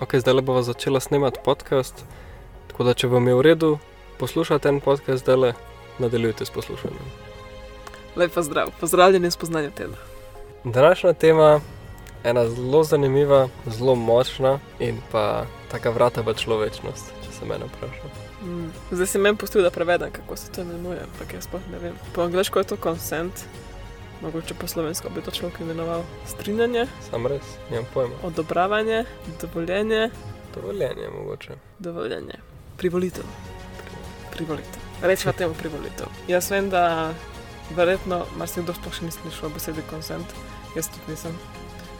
Ok, zdaj bomo začela snemati podcast. Tako da, če vam je v redu, poslušate en podcast, zdaj le nadaljujte s poslušanjem. Lepo zdrav, pozdravljeni v spoznanju tedna. Današnja tema je ena zelo zanimiva, zelo močna in pa taka vrata v človečnost, če se mene vpraša. Mm. Zdaj si meni pustil, da prevedem, kako se to imenuje, ampak jaz sploh ne vem. Po angliško je to consent, mogoče po slovensko bi to človek imenoval strinjanje, Sam res, nimam pojma. odobravanje, dovoljenje, Dovoljenje mogoče. dovoljenje, privolitev. Privolitev. Rečemo temu privolitev. Jaz vem, da verjetno marsikdo sploh še ni slišal besede consent, jaz tudi nisem,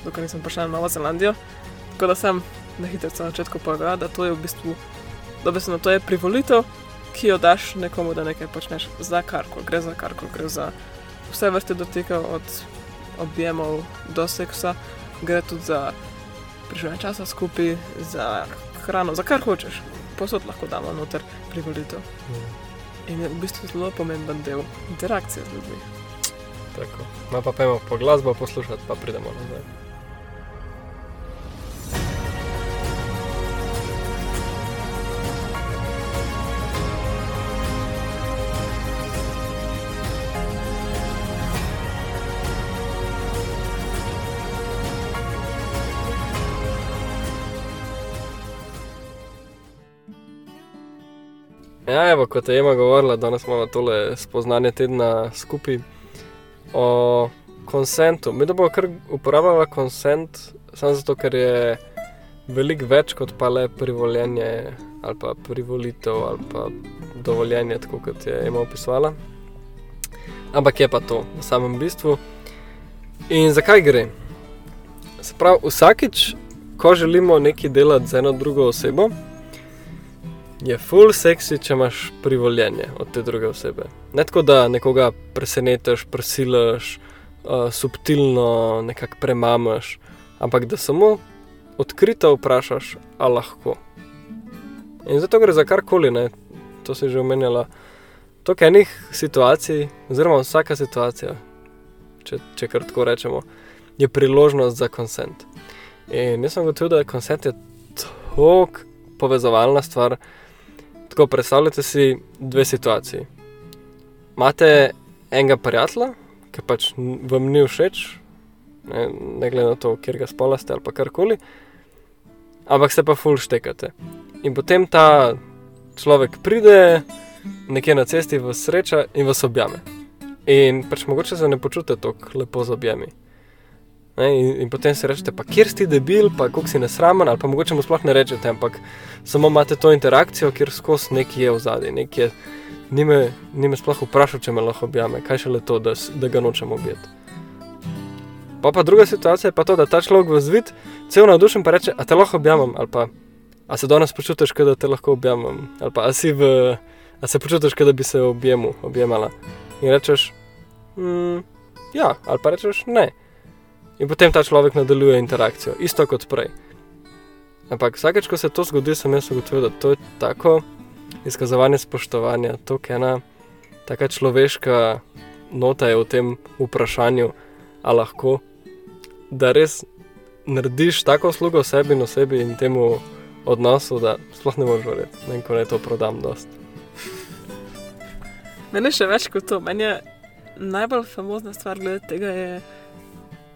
dokler nisem prišel na Novo Zelandijo. Tako da sem na hitro na začetku povedal, da to je v bistvu, dobesedno to je privolitev, ki jo daš nekomu, da nekaj počneš za karkoli, gre za karkoli, gre za vse vrste dotikov, od objemov do seksa, gre tudi za preživljanje časa skupaj, za hrano, za kar hočeš. Posod lahko damo noter privolitev. Mm. In je v bistvu zelo pomemben del interakcije z ljudmi. Tako. Ma pa pojmo po glasbo poslušati, pa pridemo nazaj. Ja, evo, kot je Ema govorila, danes imamo tole spoznanje tedna skupaj o konsentu. Mi bomo kar uporabljali konsent, samo zato, ker je veliko več kot pa le privoljenje ali pa privolitev ali pa dovoljenje, tako kot je Ema opisovala. Ampak je pa to v samem bistvu. In zakaj gre? Se pravi, vsakič, ko želimo nekaj delati z eno drugo osebo, je full seksi, če imaš privoljenje od te druge osebe. Ne tako, da nekoga presenetiš, prisiliš, uh, subtilno nekako premamaš, ampak da samo odkrito vprašaš, a lahko. In zato gre za karkoli, ne? to si že omenjala. To je enih situacij, oziroma vsaka situacija, če, če kar tako rečemo, je priložnost za konsent. In jaz sem gotovil, da je konsent tako povezovalna stvar. Tako predstavljate si dve situaciji. Imate enega prijatelja, ki pač vam ni všeč, ne, ne glede na to, kjer ga spola ste ali pa karkoli, ampak se pa ful štekate. In potem ta človek pride nekje na cesti, vas sreča in vas objame. In pač mogoče se ne počutite tako lepo z objemi. Ne, in, in potem si rečete, pa kjer si debil, pa kako si nesramen, ali pa mogoče mu sploh ne rečete, ampak samo imate to interakcijo, kjer skozi nekaj je v zadnji, nekaj je. Ni me, ni me sploh vprašal, če me lahko objame, kaj šele to, da, da ga nočem objeti. Pa pa druga situacija je pa to, da ta človek vas vidi, cel navdušen pa reče, a te lahko objamem, ali pa a se danes počutiš, da te lahko objamem, ali pa a, si v, a se počutiš, da bi se objemu, objemala. In rečeš, mm, ja, ali pa rečeš ne. In potem ta človek nadaljuje interakcijo, isto kot prej. Ampak vsakeč, ko se to zgodi, sem jaz ugotovil, da to je tako izkazovanje spoštovanja, to je ena taka človeška nota je v tem vprašanju, a lahko, da res narediš tako uslugo sebi in osebi in temu odnosu, da sploh ne moreš verjeti, ne vem, ko naj to prodam dost. Mene še več kot to, meni je najbolj famozna stvar glede tega je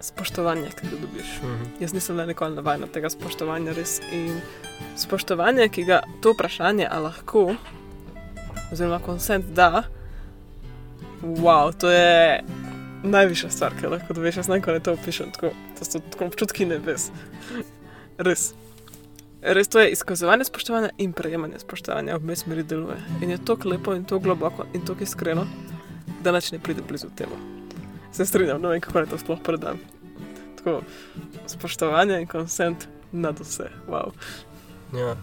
spoštovanje, ki ga dobiš. Jaz nisem le nikoli navaden tega spoštovanja, res. In spoštovanje, ki ga to vprašanje, a lahko, oziroma konsent da, wow, to je najvišja stvar, ki lahko dobiš. Jaz ne vem, kako naj to opišem, tako, to so tako občutki nebes. Res. Res to je izkazovanje spoštovanja in prejemanje spoštovanja, obe smeri deluje. In je to lepo in to globoko in to iskreno, da nič ne pride blizu temu. Se strinjam, ne vem, kako naj to sploh predam. Tako, spoštovanje in konsent nad vse. Wow. Ja.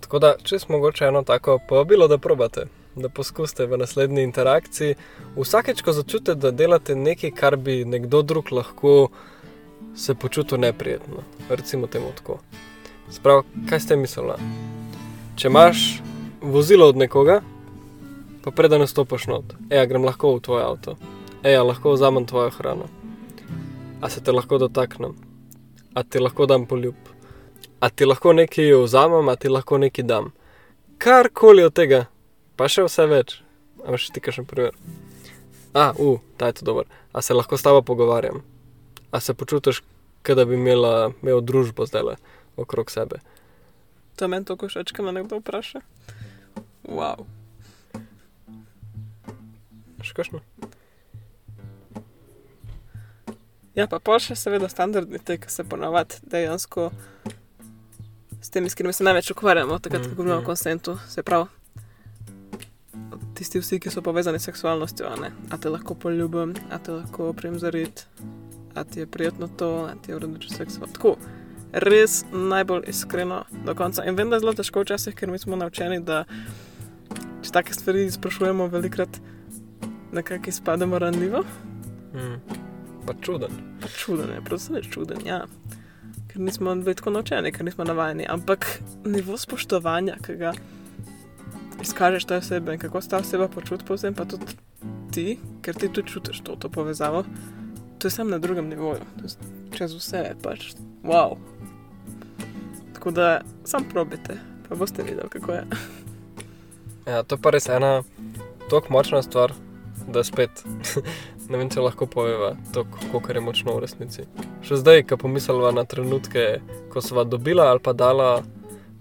Tako da, če smo mogoče eno tako povabilo, da probate, da poskusite v naslednji interakciji, vsakeč, ko začutite, da delate nekaj, kar bi nekdo drug lahko se počutil neprijetno, recimo temu tako. Sprav, kaj ste mislili? Če imaš vozilo od nekoga, pa preden stopiš not, ej, grem lahko v tvoj avto, ej, a lahko vzamem tvojo hrano, a se te lahko dotaknem, a ti lahko dam poljub. a ti lahko nekaj vzamem, a ti lahko nekaj dam. Karkoli od tega, pa še vse več. A še ti kažem primer. A, u, ta je to dober. A se lahko s tabo pogovarjam? A se počutiš, kot da bi imela, imel družbo zdaj le okrog sebe? To meni to košač, kaj me nekdo vpraša. Wow. Še kakšno? Ja, pa pol še seveda standardni te, ki se ponavadi dejansko s temi, s katerimi se največ ukvarjamo, takrat, ko govorimo o Mhm. konsentu. Se pravi, tisti vsi, ki so povezani s seksualnostjo, a ne. A te lahko poljubim, a te lahko oprem za rit, a ti je prijetno to, a ti je uredno, če seksualno. Tako, res najbolj iskreno do konca. In vem, da je zelo težko včasih, ker mi smo naučeni, da če take stvari sprašujemo, velikrat nekako izpademo ranljivo. Mm. Pa čuden. Pa čuden je, predvsem je čuden, ja. Ker nismo bili tako naučeni, ker nismo navajeni. Ampak nivo spoštovanja, ki ga izkažeš te osebe in kako se ta oseba počuti, povsem pa tudi ti, ker ti tudi čutiš to, to povezavo, to je samo na drugem nivoju, čez vse, pač wow. Tako da sam probite, pa boste videli, kako je. Ja, to je pa res ena tako močna stvar, da spet ne vem, če lahko poveva to, kako je močno v resnici. Še zdaj, ko pomisliva na trenutke, ko sva dobila ali pa dala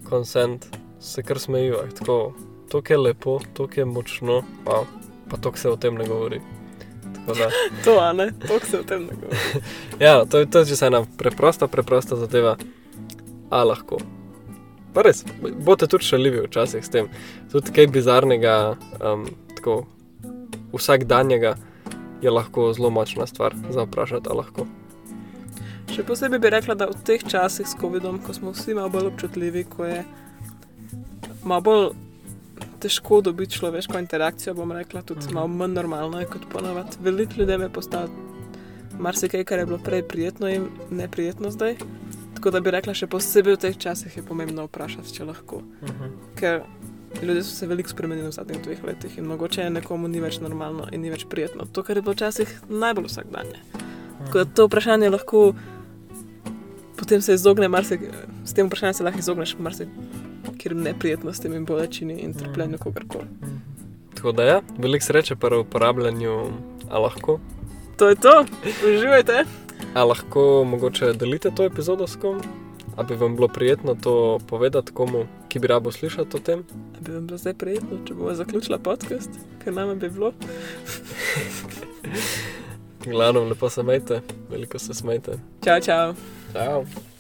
konsent, se kar smejiva. Tako, to je lepo, to je močno, wow. pa to se o tem ne govori. To, ne, to se o tem ne govori. ja, to, je- to je že ena preprosta, preprosta zadeva, a lahko. Pa res, boste tudi šaljivi včasih s tem. Tudi kaj bizarnega, um, tako vsakdanjega je lahko zelo močna stvar za vprašati, a lahko. Še posebej bi rekla, da v teh časih s COVID-om, ko smo vsi malo bolj občutljivi, ko je malo bolj težko dobiti človeško interakcijo, bom rekla, tudi Mhm. malo manj normalno je kot ponovadi. Veliko ljudem je postalo marsikaj, kar je bilo prej prijetno in neprijetno zdaj. Tako da bi rekla, še posebej v teh časih je pomembno vprašati, če lahko. Mhm. Ker ljudje so se veliko spremenili v zadnjih dveh letih in mogoče je nekomu ni več normalno in ni več prijetno. To, kar je bilo včasih najbolj vsakdanje. Tako da to vprašanje lahko potem se izogne, marsi, s tem vprašanjem se lahko izogneš marsikrim neprijetnostim in bolečini in trpljenju kogarkoli. Tako da ja, veliko sreče pri uporabljanju, a lahko. To je to, uživajte. A lahko mogoče delite to epizodo s kom? A bi vam bilo prijetno to povedati komu, ki bi rabo slišati o tem? A Bi vam bilo zdaj prijetno, če bomo zaključila podcast, ker nam bi bilo. Glavno, lepo se majte, veliko se smejte. Čau, čau. Ciao.